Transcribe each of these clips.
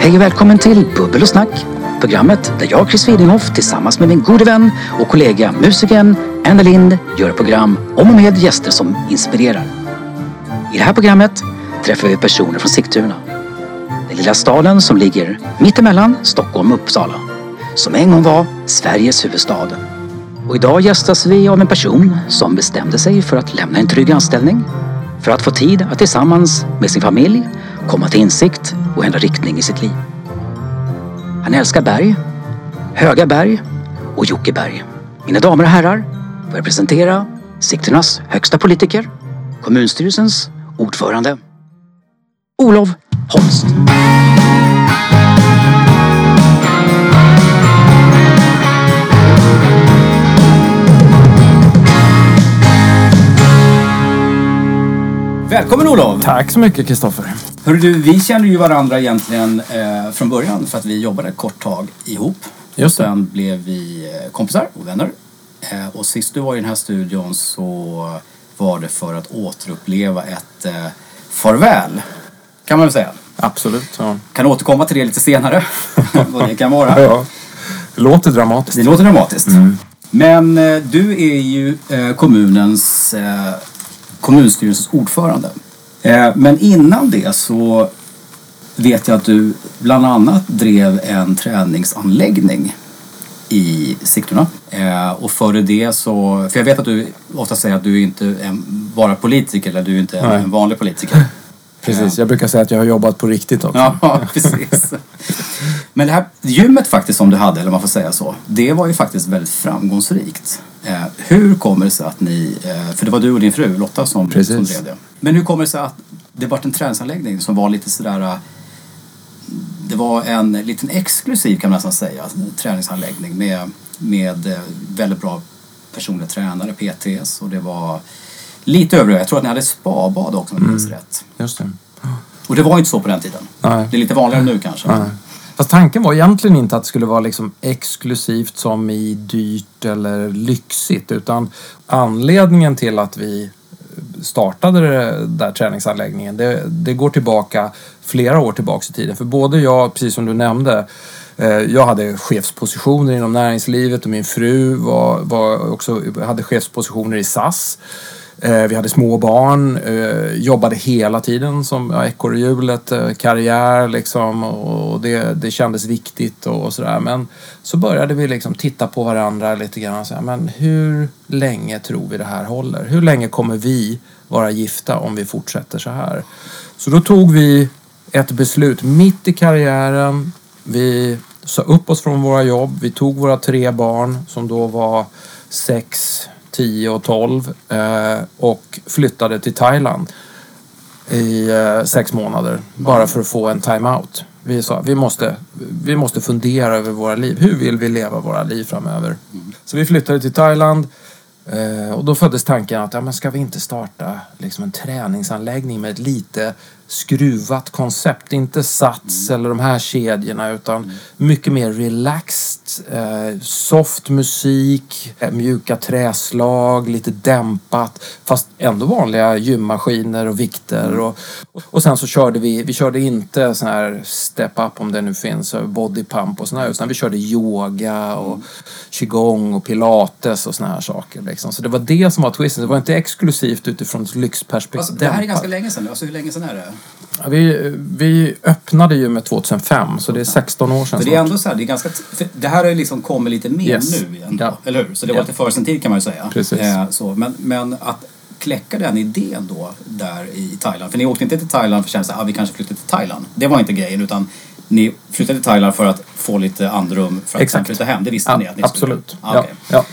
Hej och välkommen till Bubbel och snack. Programmet där jag, Chris Widinghoff, tillsammans med min gode vän och kollega musikern Anna Lind gör program om och med gäster som inspirerar. I det här programmet träffar vi personer från Sigtuna. Den lilla staden som ligger mittemellan Stockholm och Uppsala. Som en gång var Sveriges huvudstad. Och idag gästas vi av en person som bestämde sig för att lämna en trygg anställning för att få tid att tillsammans med sin familj komma till insikt och ändra riktning i sitt liv. Han älskar berg, höga berg och Jockeberg. Mina damer och herrar, får jag presentera Sigtunas högsta politiker, kommunstyrelsens ordförande, Olof Holst. Välkommen Olof! Tack så mycket Kristoffer. Du, vi känner ju varandra egentligen eh, från början för att vi jobbade ett kort tag ihop. Just det. Sen blev vi eh, kompisar och vänner. Eh, och sist du var i den här studion så var det för att återuppleva ett eh, farväl. Kan man väl säga. Absolut. Ja. Kan återkomma till det lite senare. Vad det kan vara. Ja. Det låter dramatiskt. Det låter dramatiskt. Men eh, du är ju eh, kommunens eh, kommunstyrelsens ordförande. Eh, men innan det så vet jag att du bland annat drev en träningsanläggning i Sigtuna. Eh, och före det så, för jag vet att du ofta säger att du inte är bara politiker eller du är inte Nej. en vanlig politiker. Precis, jag brukar säga att jag har jobbat på riktigt också. Ja, precis. Men det här gymmet faktiskt som du hade, eller man får säga så, det var ju faktiskt väldigt framgångsrikt. Eh, hur kommer det sig att ni, eh, för det var du och din fru Lotta som, Precis. som drev det. Men hur kommer det sig att det var en träningsanläggning som var lite sådär, eh, det var en liten exklusiv kan man nästan säga, träningsanläggning med, med eh, väldigt bra personliga tränare, PTs och det var lite övriga. Jag tror att ni hade spabad också om jag minns rätt. Just det. Och det var inte så på den tiden. Nej. Det är lite vanligare nu kanske. Nej. Fast tanken var egentligen inte att det skulle vara liksom exklusivt som i dyrt eller lyxigt utan anledningen till att vi startade den där träningsanläggningen det, det går tillbaka flera år tillbaka i tiden. För både jag, precis som du nämnde, eh, jag hade chefspositioner inom näringslivet och min fru var, var också, hade chefspositioner i SAS. Eh, vi hade små barn, eh, jobbade hela tiden som ja, ekorrhjulet, eh, karriär liksom och det, det kändes viktigt och, och sådär. Men så började vi liksom titta på varandra lite grann och säga, men hur länge tror vi det här håller? Hur länge kommer vi vara gifta om vi fortsätter så här? Så då tog vi ett beslut mitt i karriären. Vi sa upp oss från våra jobb. Vi tog våra tre barn som då var sex, 10 och 12 eh, och flyttade till Thailand i eh, sex månader bara för att få en time-out. Vi sa vi måste, vi måste fundera över våra liv. Hur vill vi leva våra liv framöver? Så vi flyttade till Thailand eh, och då föddes tanken att ja, men ska vi inte starta liksom en träningsanläggning med ett lite skruvat koncept. Inte Sats eller de här kedjorna utan mycket mer relaxed, eh, soft musik, eh, mjuka träslag, lite dämpat fast ändå vanliga gymmaskiner och vikter. Och, och sen så körde vi, vi körde inte sån här step up om det nu finns, eh, body pump och sån här utan vi körde yoga och qigong och pilates och såna här saker. Liksom. Så det var det som var twisten. Det var inte exklusivt utifrån ett lyxperspektiv. Alltså, det här är ganska länge sedan nu. Alltså hur länge sedan är det? Vi, vi öppnade ju med 2005 så det är 16 år sedan För det är ändå så här, det är ganska... Det här har ju liksom kommit lite mer Yes. nu igen. Ja. Eller hur? Så det var Ja. lite före sin tid kan man ju säga. Precis. Eh, så. Men, men att kläcka den idén då där i Thailand. För ni åkte inte till Thailand för att känna att ah, vi kanske flyttar till Thailand. Det var inte grejen utan ni flyttade till Thailand för att få lite andrum för att Exakt. sen flytta hem. Det visste Ja, ni att ni skulle. absolut. Ah, okej. ja.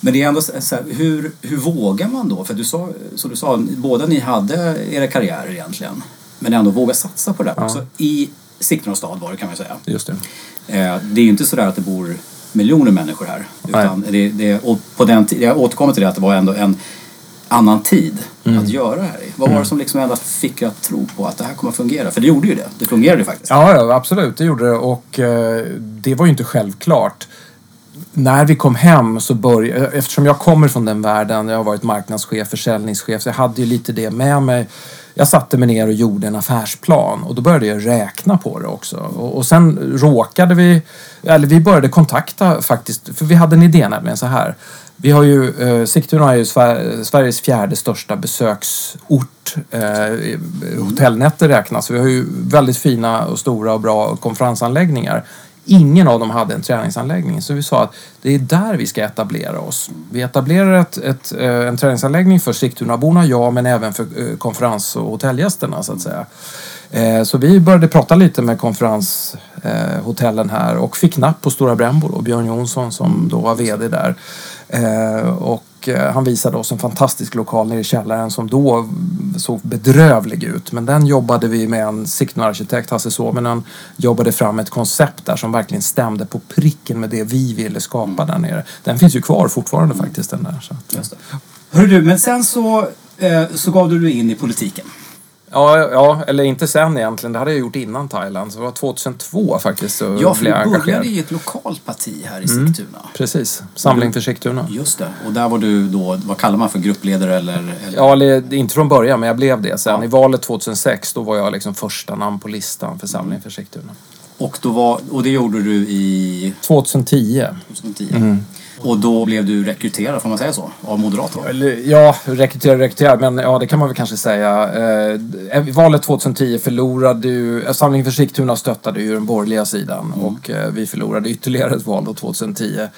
Men det är ändå så så här, hur, hur vågar man då? För du sa, som du sa, båda ni hade era karriärer egentligen. Men ändå våga satsa på det här också. I Sigtuna stad var det kan man säga. Just det. Eh, det är ju inte sådär att det bor miljoner människor här. Utan det, det, och på den jag återkommer till det att det var ändå en annan tid Mm. att göra det här i. Vad var det som liksom ändå fick att tro på att det här kommer att fungera? För det gjorde ju det. Det fungerade ju faktiskt. Ja, ja, absolut. Det gjorde det. Och eh, det var ju inte självklart. när vi kom hem så började, eftersom jag kommer från den världen, jag har varit marknadschef, försäljningschef, så jag hade ju lite det med mig. Jag satte mig ner och gjorde en affärsplan och då började jag räkna på det också. Och, och sen råkade vi, eller vi började kontakta faktiskt, för vi hade en idé nämligen så här. Vi har ju, eh, Sigtuna är ju Sver Sveriges fjärde största besöksort. Eh, hotellnätter räknas. Vi har ju väldigt fina och stora och bra konferensanläggningar. Ingen av dem hade en träningsanläggning. Så vi sa att det är där vi ska etablera oss. Vi etablerar ett, ett, eh, en träningsanläggning för Sigtunaborna, ja, men även för eh, konferens och hotellgästerna så att säga. Eh, så vi började prata lite med konferenshotellen här och fick napp på Stora Brännbo och Björn Jonsson som då var VD där. Och Eh, han visade oss en fantastisk lokal nere i källaren som då såg bedrövlig ut. Men den jobbade vi med en Sigtuna-arkitekt, Hasse Suominen, jobbade fram ett koncept där som verkligen stämde på pricken med det vi ville skapa där nere. Den finns ju kvar fortfarande faktiskt den där. Så att, Just det. Hörru du, men sen så, eh, så gav du dig in i politiken. Ja, ja, eller inte sen egentligen. Det hade jag gjort innan Thailand. Så det var 2002 faktiskt. Så Ja, för blev du började i ett lokalt parti här i Sigtuna. Precis. Samling för Sigtuna. Just det. Och där var du då, vad kallar man för gruppledare eller? eller? Ja, eller, inte från början, men jag blev det sen. Ja. I valet 2006, då var jag liksom första namn på listan för Samling för Sigtuna. Och, då var, och det gjorde du i 2010. 2010. Mm. Och då blev du rekryterad, får man säga så, av Moderaterna? Ja, rekrytera, rekrytera, men ja, det kan man väl kanske säga. Eh, I valet 2010 förlorade ju, eh, Samling för Sigtuna stöttade ju den borgerliga sidan och eh, vi förlorade ytterligare ett val då 2010.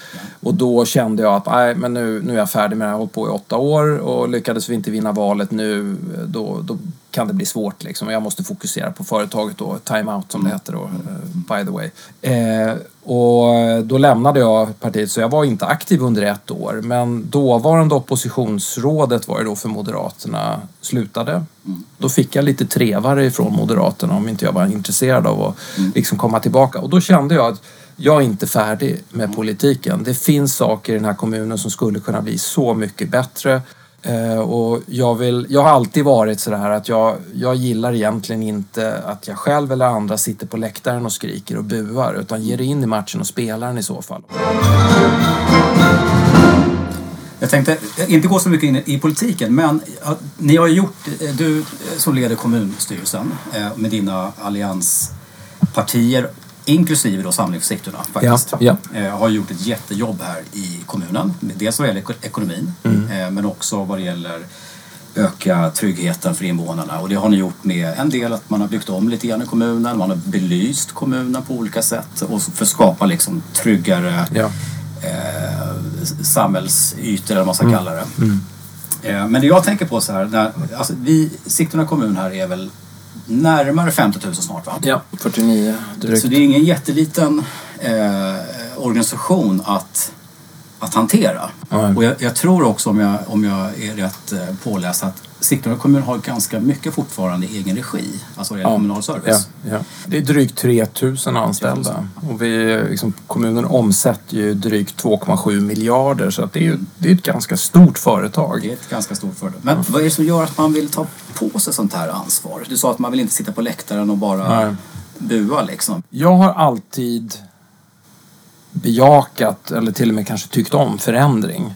Och då kände jag att nej, men nu, nu är jag färdig med det här. Jag har hållit på i åtta år och lyckades vi inte vinna valet nu, eh, då, då kan det bli svårt liksom. Jag måste fokusera på företaget då, time out som det heter då, eh, by the way. Eh, och eh, då lämnade jag partiet, så jag var inte aktiv under ett år. Men dåvarande oppositionsrådet var det då för Moderaterna slutade. Då fick jag lite trevare ifrån Moderaterna om inte jag var intresserad av att liksom komma tillbaka. Och då kände jag att jag är inte färdig med politiken. Det finns saker i den här kommunen som skulle kunna bli så mycket bättre. Eh, och jag, vill, jag har alltid varit sådär att jag, jag gillar egentligen inte att jag själv eller andra sitter på läktaren och skriker och buar utan ger dig in i matchen och spelar den i så fall. Jag tänkte inte gå så mycket in i politiken, men ni har gjort, eh, du som leder kommunstyrelsen eh, med dina allianspartier, inklusive då Samling för Sigtuna faktiskt, Ja, eh, har gjort ett jättejobb här i kommunen. Dels vad gäller eko- ekonomin, eh, men också vad det gäller öka tryggheten för invånarna. Och det har ni gjort med en del att man har byggt om lite grann i kommunen, man har belyst kommunen på olika sätt och för att skapa liksom tryggare Ja. eh, samhällsytor eller vad man ska kalla det. Eh, men det jag tänker på så här, när, alltså vi, Sigtuna kommun här är väl närmare 50 000 snart va? Ja, 49 drygt. Så det är ingen jätteliten eh, organisation att, att hantera. Nej. Och jag, jag tror också om jag, om jag är rätt eh, påläst att Sigtuna kommun har ganska mycket fortfarande i egen regi. Alltså det gäller kommunal service. Ja, ja. Det är drygt 3000 anställda. Och vi, liksom, kommunen omsätter ju drygt 2,7 miljarder så att det är ju det är ett ganska stort företag. Det är ett ganska stort företag. Men vad är det som gör att man vill ta på sig sånt här ansvar? Du sa att man vill inte sitta på läktaren och bara Nej. bua liksom. Jag har alltid bejakat eller till och med kanske tyckt om förändring.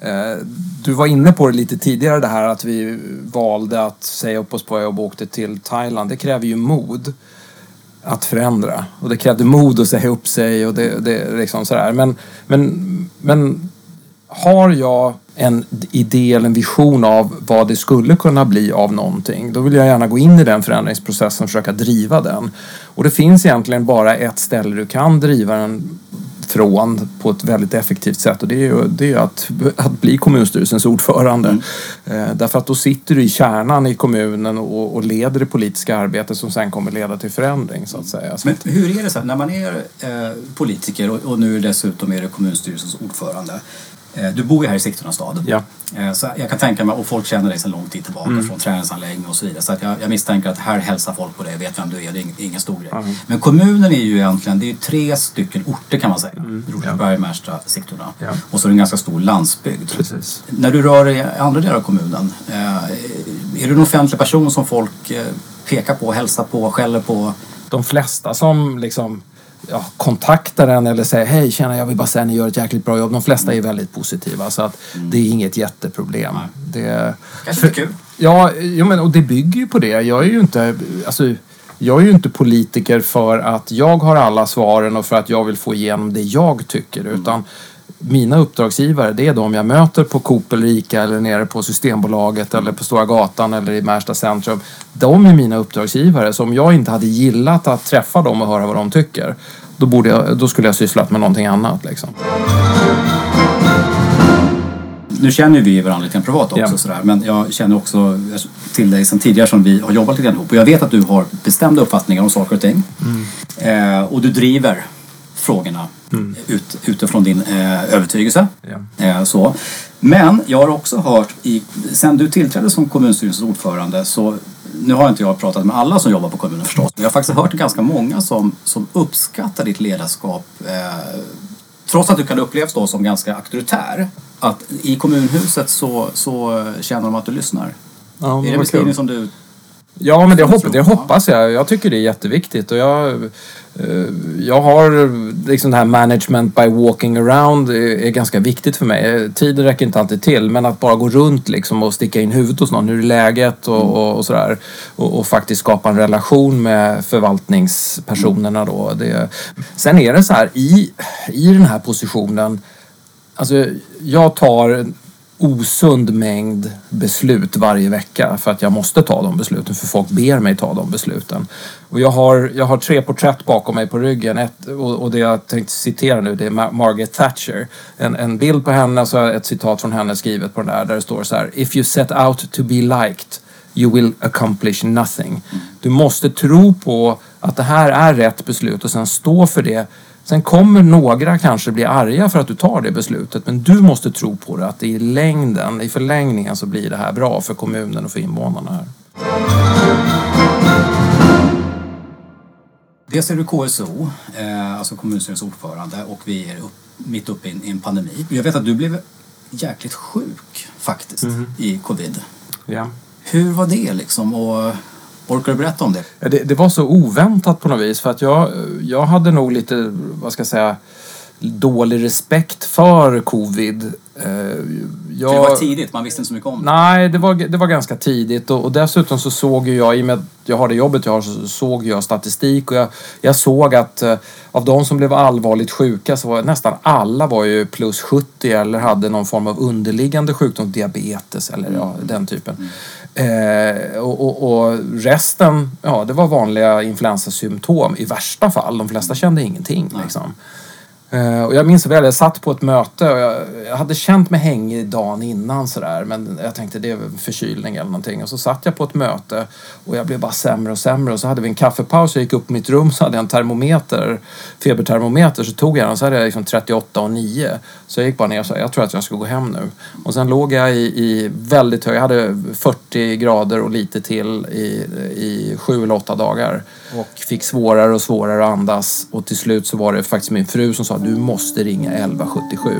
Eh, du var inne på det lite tidigare det här att vi valde att säga upp oss på jobb och åkte till Thailand. Det kräver ju mod att förändra. Och det krävde mod att säga upp sig och det, det liksom sådär. Men, men, men har jag en idé eller en vision av vad det skulle kunna bli av någonting, då vill jag gärna gå in i den förändringsprocessen och försöka driva den. Och det finns egentligen bara ett ställe du kan driva den från på ett väldigt effektivt sätt och det är ju det är att, att bli kommunstyrelsens ordförande. Eh, därför att då sitter du i kärnan i kommunen och, och leder det politiska arbetet som sen kommer leda till förändring så att säga. Men hur är det så här, när man är eh, politiker och, och nu dessutom är det kommunstyrelsens ordförande. Eh, du bor ju här i Sigtuna stad. Ja. Eh, så jag kan tänka mig, och folk känner dig sedan lång tid tillbaka från träningsanläggning och så vidare. Så att jag, jag misstänker att här hälsar folk på dig, vet vem du är, det är ing- ingen stor grej. Men kommunen är ju egentligen, det är tre stycken orter kan man säga. Rosersberg, Märsta, Sigtuna. Ja. Och så är det en ganska stor landsbygd. Precis. När du rör dig i andra delar av kommunen, eh, är du en offentlig person som folk pekar på, hälsar på, skäller på? de flesta som liksom ja, kontaktar en eller säger hej tjena jag vill bara säga ni gör ett jäkligt bra jobb. De flesta är väldigt positiva så att det är inget jätteproblem. Det, Kanske lite kul. Ja, jo, men, och det bygger ju på det. Jag är ju inte, alltså, jag är ju inte politiker för att jag har alla svaren och för att jag vill få igenom det jag tycker. Utan mina uppdragsgivare, det är de jag möter på Coop eller Ica eller nere på Systembolaget eller på Stora Gatan eller i Märsta centrum. De är mina uppdragsgivare. Så om jag inte hade gillat att träffa dem och höra vad de tycker, då, borde jag, då skulle jag sysslat med någonting annat. Liksom. Nu känner vi varandra lite privat också Ja. sådär, men jag känner också till dig sedan tidigare som vi har jobbat lite ihop och jag vet att du har bestämda uppfattningar om saker och ting. Mm. Eh, och du driver frågorna ut, utifrån din eh, övertygelse. Ja. Eh, så. Men jag har också hört, i, sen du tillträdde som kommunstyrelsens ordförande så nu har inte jag pratat med alla som jobbar på kommunen förstås. Men jag har faktiskt hört ganska många som, som uppskattar ditt ledarskap eh, trots att du kan upplevas då som ganska auktoritär. Att i kommunhuset så, så känner de att du lyssnar. Ja, är det en beskrivning som du... Ja, men det, hopp, det hoppas jag. Jag tycker det är jätteviktigt. Och jag, eh, jag har liksom det här management by walking around är, ganska viktigt för mig. Tiden räcker inte alltid till, men att bara gå runt liksom och sticka in huvudet hos någon. Hur är läget och, och, och sådär. Och, och faktiskt skapa en relation med förvaltningspersonerna då. Det, sen är det så här, i, i den här positionen Alltså, jag tar osund mängd beslut varje vecka för att jag måste ta de besluten för folk ber mig ta de besluten. Och jag har, jag har tre porträtt bakom mig på ryggen ett, och, och det jag tänkte citera nu det är Ma- Margaret Thatcher. En, en bild på henne och så har jag ett citat från henne skrivet på den där där det står så här If you set out to be liked you will accomplish nothing. Du måste tro på att det här är rätt beslut och sen stå för det. Sen kommer några kanske bli arga för att du tar det beslutet men du måste tro på det att i längden, i förlängningen så blir det här bra för kommunen och för invånarna här. Dels är du KSO, eh, alltså kommunstyrelsens ordförande och vi är upp, mitt uppe i en, pandemi. Jag vet att du blev jäkligt sjuk faktiskt i covid. Ja. Hur var det liksom? Och orkar du berätta om det? Ja, Det, det var så oväntat på något vis för att jag, jag hade nog lite, vad ska jag säga, dålig respekt för covid. Eh, Jag, För det var tidigt, man visste inte så mycket om det. Nej, det var, det var ganska tidigt och, och dessutom så såg ju jag, i och med att jag har det jobbet jag har, så såg jag statistik och jag, jag såg att eh, av de som blev allvarligt sjuka så var nästan alla var ju plus 70 eller hade någon form av underliggande sjukdom, diabetes eller ja, den typen. Eh, och, och, och resten, ja det var vanliga influensasymptom i värsta fall. De flesta kände ingenting liksom. Eh, och jag minns väl, jag satt på ett möte och jag, jag hade känt mig hängig dagen innan sådär men jag tänkte det är väl förkylning eller någonting. Och så satt jag på ett möte och jag blev bara sämre och sämre och så hade vi en kaffepaus och jag gick upp på mitt rum så hade jag en termometer, febertermometer så tog jag den så hade jag liksom 38 och 9. Så jag gick bara ner och sa jag tror att jag ska gå hem nu. Och sen låg jag i, i väldigt hög, jag hade 40 grader och lite till i, i sju eller åtta dagar. Och fick svårare och svårare att andas och till slut så var det faktiskt min fru som sa du måste ringa 1177.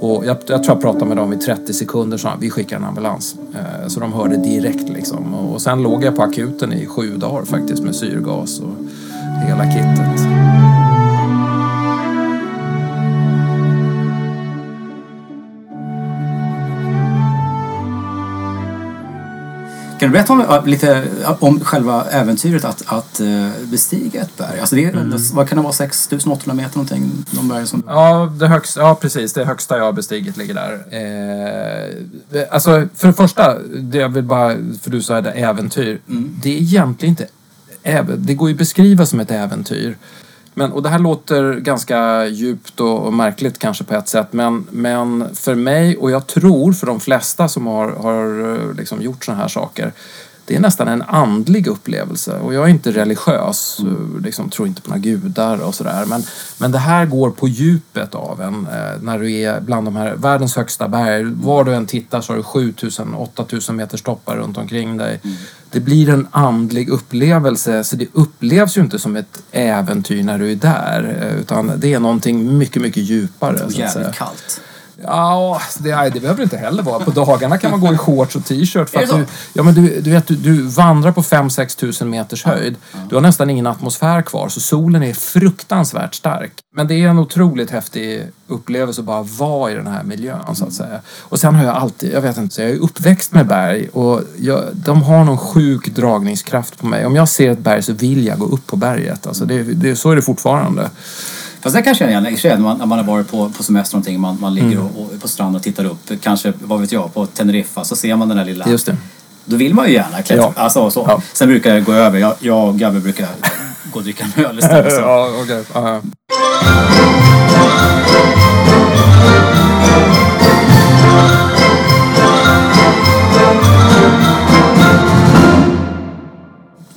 Och jag, jag tror jag pratade med dem i 30 sekunder så vi skickar en ambulans. Eh, så de hörde direkt liksom. Och, och sen låg jag på akuten i sju dagar faktiskt med syrgas och hela kittet. Kan du berätta om, äh, lite om själva äventyret att, att eh, bestiga ett berg? Alltså det är, Vad kan det vara, 6800 meter någonting? De berg som... Ja, det högsta, ja, precis. Det högsta jag har bestigit ligger där. Eh, alltså, för det första, det jag vill bara, för du sa det äventyr. Det är egentligen inte, det går ju att beskriva som ett äventyr. Men, och det här låter ganska djupt och, och märkligt kanske på ett sätt. Men, men för mig, och jag tror för de flesta som har, har eh, liksom gjort sådana här saker. Det är nästan en andlig upplevelse. Och jag är inte religiös, eh, liksom, tror inte på några gudar och sådär. Men, men det här går på djupet av en. Eh, när du är bland de här världens högsta berg. Var du än tittar så har du 7000-8000 meters toppar runt omkring dig. Det blir en andlig upplevelse. Så det upplevs ju inte som ett äventyr när du är där. eh, Utan det är någonting mycket, mycket djupare. Och jävligt kallt. Ja, det, det behöver det inte heller vara. På dagarna kan man gå i shorts och t-shirt. För att du, ja, men du, du, vet, du, du vandrar på 5-6 tusen meters höjd. Du har nästan ingen atmosfär kvar, så solen är fruktansvärt stark. Men det är en otroligt häftig upplevelse att bara vara i den här miljön, så att säga. Och sen har jag alltid, jag vet inte, jag är uppväxt med berg och jag, de har någon sjuk dragningskraft på mig. Om jag ser ett berg så vill jag gå upp på berget. Alltså det, det, så är det fortfarande. Fast det kanske jag känner igen när man, när man har varit på, på semester någonting, man, man ligger Mm. och, och på stranden och tittar upp, kanske, vad vet jag, på Teneriffa så ser man den där lilla... Just det. Då vill man ju gärna klättra. Ja. Alltså, så. Ja. Sen brukar jag gå över, jag, jag och Gabbe brukar gå och dricka en öl istället. Så. ja, okej. Ja, ja.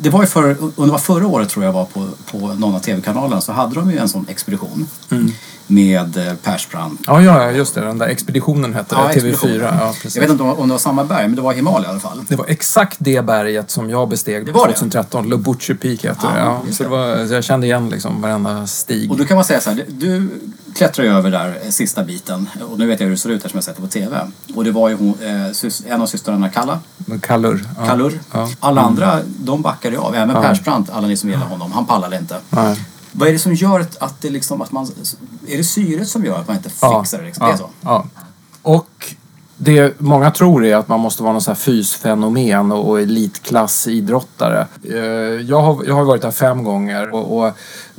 Det var ju för, det var förra året tror jag var på, på någon av tv-kanalerna så hade de ju en sån expedition Mm. med eh, Persbrandt. Ja, ja, ja, just det. Den där expeditionen hette det. expeditionen. TV4. Ja, precis. Jag vet inte om det var- det samma berg, men det var Himalaya i alla fall. Det var exakt det berget som jag besteg Det var det? 2013. Lobuche Peak heter Ja, det. Ja, så, det det. var, så jag kände igen liksom varenda stig. Och då kan man säga så här, du klättrar ju över där eh, sista biten och nu vet jag hur det ser ut här som jag sett det på TV. Och det var ju hon, eh, en av systrarna Kalla, Kallur. Ja. Kallur. Ja. Alla andra, de backade av. Även Ja. Persbrandt, alla ni som gillar honom, han pallade inte. Nej. Vad är det som gör att, att det liksom, att man, är det syret som gör att man inte fixar det liksom? Det är så? Ja. Och det många tror är att man måste vara någon sån här fysfenomen och, och elitklassidrottare. Eh, Jag har, jag har varit där fem gånger och, och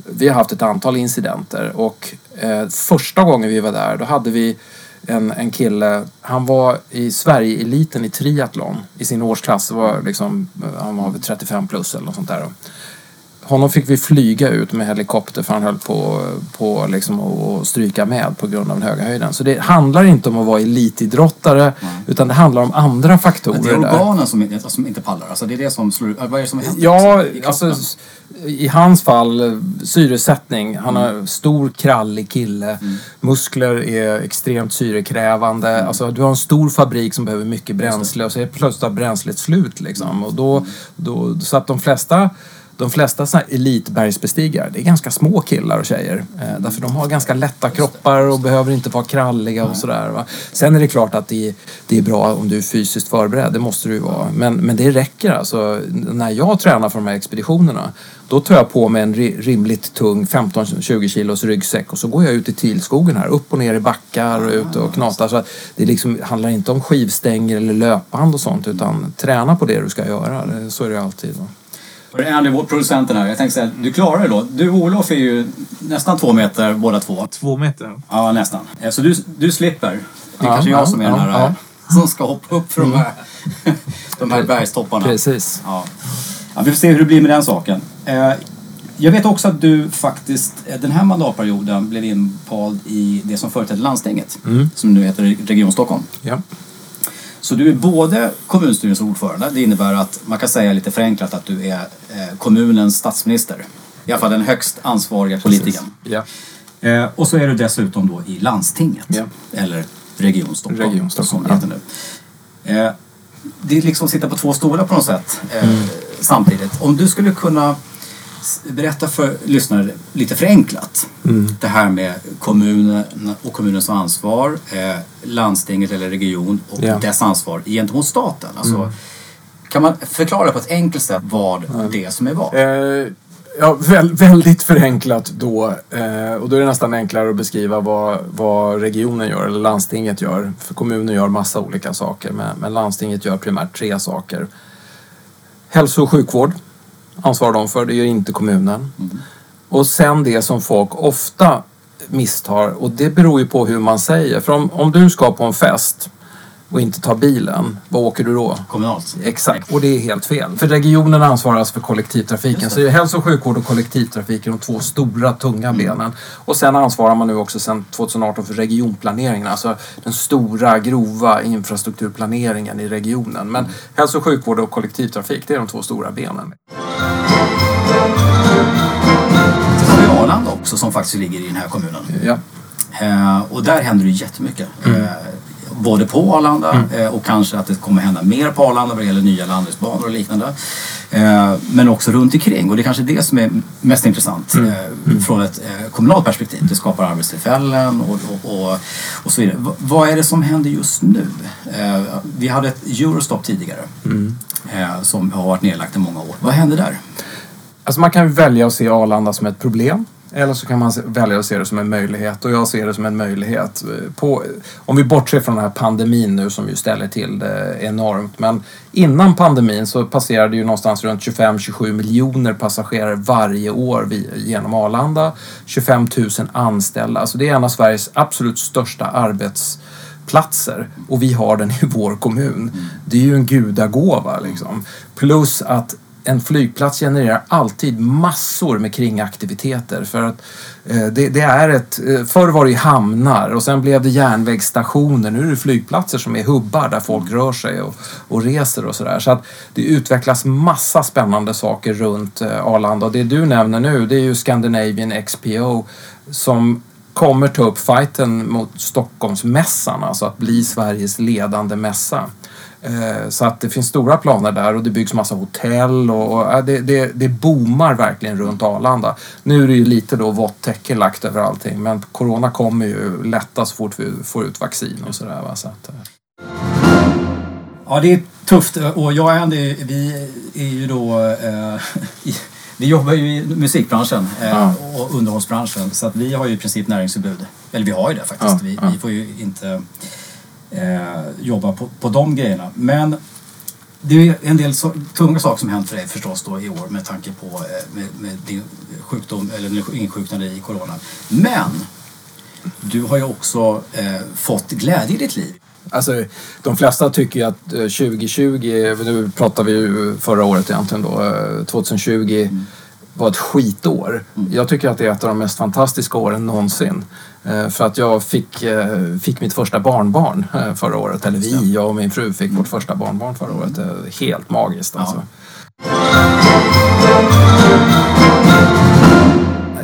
vi har haft ett antal incidenter. Och eh, första gången vi var där då hade vi en, en kille, han var i Sverige-eliten i triathlon i sin årsklass. Var liksom, eh, han var 35 plus eller något sånt där. Honom fick vi flyga ut med helikopter för han höll på, på liksom att stryka med på grund av den höga höjden. Så det handlar inte om att vara elitidrottare utan det handlar om andra faktorer. Men det är där. organen som, inte- som inte pallar. Alltså det är det som slår. Vad är det som händer? Ja, i alltså i hans fall syresättning. Han har stor krallig kille. Muskler är extremt syrekrävande. Alltså du har en stor fabrik som behöver mycket bränsle och så är plötsligt bränslet slut liksom. Och då, då, så att de flesta de flesta såna här elitbergsbestigare, det är ganska små killar och tjejer. Eh, därför de har ganska lätta kroppar och behöver inte vara kralliga och sådär. Va? Sen är det klart att det, det är bra om du är fysiskt förberedd, det måste du ju vara. Men, men det räcker alltså. När jag tränar för de här expeditionerna, då tar jag på mig en ri- rimligt tung 15-20 kilos ryggsäck och så går jag ut i Tilskogen här, upp och ner i backar och ut och knatar. Så det liksom handlar inte om skivstänger eller löpband och sånt utan träna på det du ska göra. Så är det alltid. Va? Är Andy, vår producenten här. Jag tänkte säga, du klarar det då. Du och Olof är ju nästan två meter båda två. Två meter. Ja, nästan. Eh, Så du, du slipper. Det är Ja, kanske ja, jag som är den ja, här ja. Mm. som ska hoppa upp för de här, de här bergstopparna. Precis. Ja. ja, vi får se hur det blir med den saken. Eh, Jag vet också att du faktiskt eh, den här mandatperioden blev invald i det som förut hette landstinget. Mm. Som nu heter Region Stockholm. Ja. Så du är både kommunstyrelseordförande, det innebär att man kan säga lite förenklat att du är eh, kommunens statsminister. I alla fall den högst ansvariga politikern. Ja. Eh, och så är du dessutom då i landstinget. Ja. Eller Region Stockholm. Region Stockholm, som det heter nu. Eh, det är liksom att sitta på två stolar på något sätt eh, samtidigt. Om du skulle kunna berätta för lyssnare lite förenklat. Det här med kommunen och kommunens ansvar, eh, landstinget eller region och Ja. dess ansvar gentemot staten. Alltså, Kan man förklara på ett enkelt sätt vad det är som är vad? Eh, ja, väl, väldigt förenklat då. Eh, och då är det nästan enklare att beskriva vad, vad regionen gör eller landstinget gör. För kommunen gör massa olika saker men, men landstinget gör primärt tre saker. Hälso och sjukvård ansvarar de för, det gör inte kommunen. Och sen det som folk ofta misstar och det beror ju på hur man säger. För om, om du ska på en fest och inte tar bilen, vad åker du då? Kommunalt? Exakt, och det är helt fel. För regionen ansvarar för kollektivtrafiken. Så hälso och sjukvård och kollektivtrafik är de två stora, tunga benen. Och sen ansvarar man nu också sedan 2018 för regionplaneringen. Alltså den stora, grova infrastrukturplaneringen i regionen. Men hälso och sjukvård och kollektivtrafik, det är de två stora benen. Sen har vi Arlanda också som faktiskt ligger i den här kommunen. Ja. Eh, och där händer det jättemycket. Mm. Både på Arlanda eh, och kanske att det kommer hända mer på Arlanda vad det gäller nya landningsbanor och liknande. Eh, men också runt omkring och det är kanske det som är mest intressant eh, från ett kommunalt perspektiv. Det skapar arbetstillfällen och, och, och, och så vidare. V- vad är det som händer just nu? Vi hade ett Eurostop tidigare eh, som har varit nedlagt i många år. Vad händer där? Alltså man kan välja att se Arlanda som ett problem. Eller så kan man välja att se det som en möjlighet. Och jag ser det som en möjlighet. Eh, på, om vi bortser från den här pandemin nu som ju ställer till det enormt. Men innan pandemin så passerade ju någonstans runt 25-27 miljoner passagerare varje år genom Arlanda. 25 000 anställda. Alltså det är en av Sveriges absolut största arbetsplatser. Och vi har den i vår kommun. Det är ju en gudagåva liksom. Plus att en flygplats genererar alltid massor med kringaktiviteter. För att eh, det, det är ett... Eh, förr var det hamnar och sen blev det järnvägsstationer. Nu är det flygplatser som är hubbar där folk rör sig och, och reser och sådär. Så att det utvecklas massa spännande saker runt eh, Arlanda. Och det du nämner nu det är ju Scandinavian XPO som kommer ta upp fighten mot Stockholmsmässan. Alltså att bli Sveriges ledande mässa. Eh, Så att det finns stora planer där och det byggs massa hotell och, och ja, det, det, det boomar verkligen runt Arlanda. Nu är det ju lite då vått täcke lagt över allting men corona kommer ju lätta så fort vi får ut vaccin och sådär. Så att, eh. Ja, det är tufft och jag och Andy, vi är ju då... Eh, i- vi jobbar ju i musikbranschen eh, Ja. och underhållsbranschen så att vi har ju i princip näringsförbud. Eller vi har ju det faktiskt. Ja, vi, ja. vi får ju inte eh, jobba på, på de grejerna. Men det är en del så, tunga saker som hänt för dig förstås då i år med tanke på eh, med, med din sjukdom eller din insjuknade i corona. Men du har ju också eh, fått glädje i ditt liv. Alltså, de flesta tycker ju att eh, 2020, nu pratar vi ju förra året egentligen då, eh, 2020 var ett skitår. Jag tycker att det är ett av de mest fantastiska åren någonsin. Eh, För att jag fick, eh, fick mitt första barnbarn eh, förra året. Eller vi, jag och min fru fick vårt första barnbarn förra året. Eh, Helt magiskt alltså.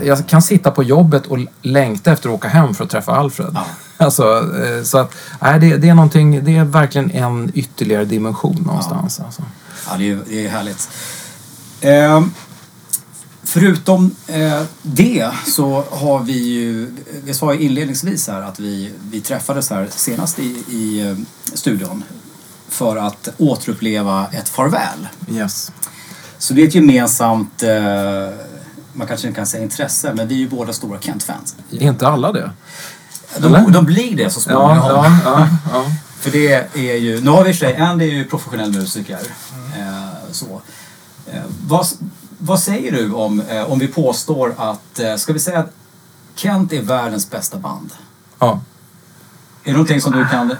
Jag kan sitta på jobbet och längta efter att åka hem för att träffa Alfred. Ja. Alltså, så att, nej, det, det är någonting, det är verkligen en ytterligare dimension någonstans. Alltså. Ja, det är, det är härligt. Eh, förutom eh, det så har vi ju, vi sa ju inledningsvis här att vi, vi träffades här senast i, i eh, studion för att återuppleva ett farväl. Yes. Så det är ett gemensamt, eh, man kanske inte kan säga intresse, men vi är ju båda stora Kent-fans. Är inte alla det? De, de blir det så småningom. Ja, ja, ja. För det är ju, nu har vi i och för sig, Andy är ju professionell musiker. Eh, så. Eh, vad, vad säger du om, eh, om vi påstår att, eh, ska vi säga att Kent är världens bästa band? ja. Är det någonting som du kan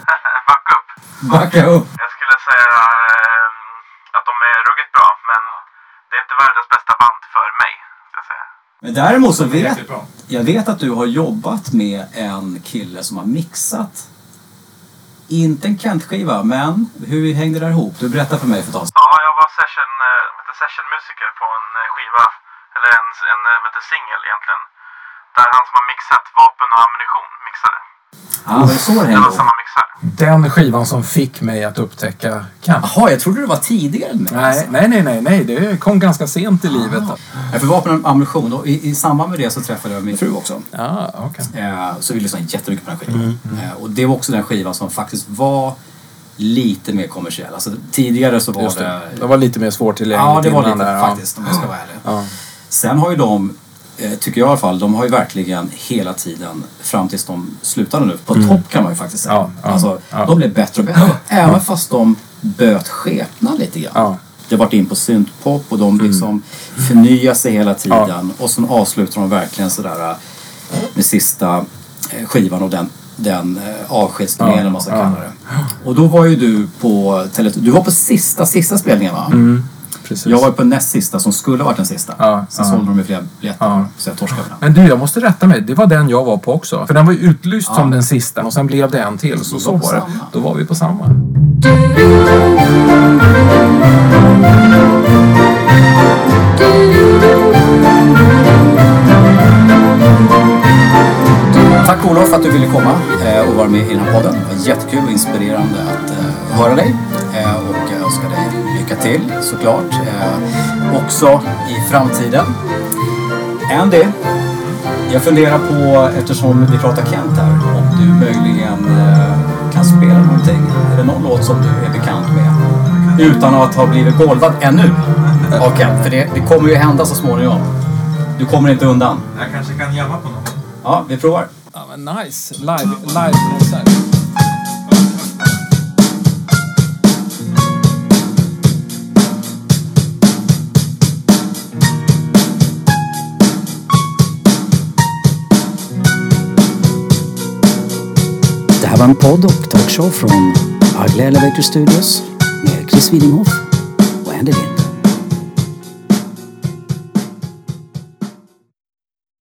Backa upp. backa upp? Jag skulle säga ehm, att de är ruggigt bra, men det är inte världens bästa band för mig. Ska jag säga. Men däremot så vet jag vet att du har jobbat med en kille som har mixat inte en Kent-skiva, men hur hängde det där ihop? Du berättade för mig för ett tag sedan. Ja, jag var session, eh, vet du, sessionmusiker på en eh, skiva, eller en, en eh, vet du, singel egentligen. Där han som har mixat vapen och ammunition mixade. Ja, det var så det Det hängde var ihop. samma mixare. Den skivan som fick mig att upptäcka Kent. Jaha, jag trodde det var tidigare än mig. Nej, nej, nej, nej, nej, det kom ganska sent i livet. Ja, för vapen och ammunition. Och i, I samband med det så träffade jag min fru också. Ja, okej. Eh, så vi lyssnade jättemycket på den skivan. Eh, och det var också den skivan som faktiskt var lite mer kommersiell. Alltså, tidigare så var Just det... det. Det var lite mer svårtillgängligt Ja, det var lite där, ja. faktiskt om jag ska vara ärlig. Ja. Sen har ju de, eh, tycker jag i alla fall, de har ju verkligen hela tiden fram tills de slutade nu, på topp kan man ju faktiskt säga. Ja, ja, alltså. De blev bättre och bättre. Även fast de böt skepnad lite grann. Det har varit in på syntpop och de liksom förnyar sig hela tiden. Och sen avslutar de verkligen sådär eh, med sista eh, skivan och den, den eh, avskedsturnén Ja, eller vad man ska ja. kalla det. Och då var ju du på Tele- Du var på sista, sista spelningen va? Precis. Jag var på näst sista som skulle ha varit den sista. Ja, Sen ja. sålde de ju flera biljetter. Ja. Så jag torskade den. Men du, jag måste rätta mig. Det var den jag var på också. För den var ju utlyst som den sista och sen blev det en till. Så Vi så var det. Då var vi på samma. Tack Olof för att du ville komma eh, och vara med i den här podden. Det var jättekul och inspirerande önska dig lycka till såklart. Eh, också i framtiden. Andy, jag funderar på, eftersom vi pratar Kent här, om du möjligen eh, kan spela någonting. Är det någon låt som du är bekant med? Utan att ha blivit golvad ännu av Kent. För det, det kommer ju hända så småningom. Du kommer inte undan. Jag kanske kan jamma på något. Ja, vi provar. Nice. Live, live-konsert. Det här var en podd och talkshow från Agla Elevator Studios med Chris Widinghoff och Andy Lind.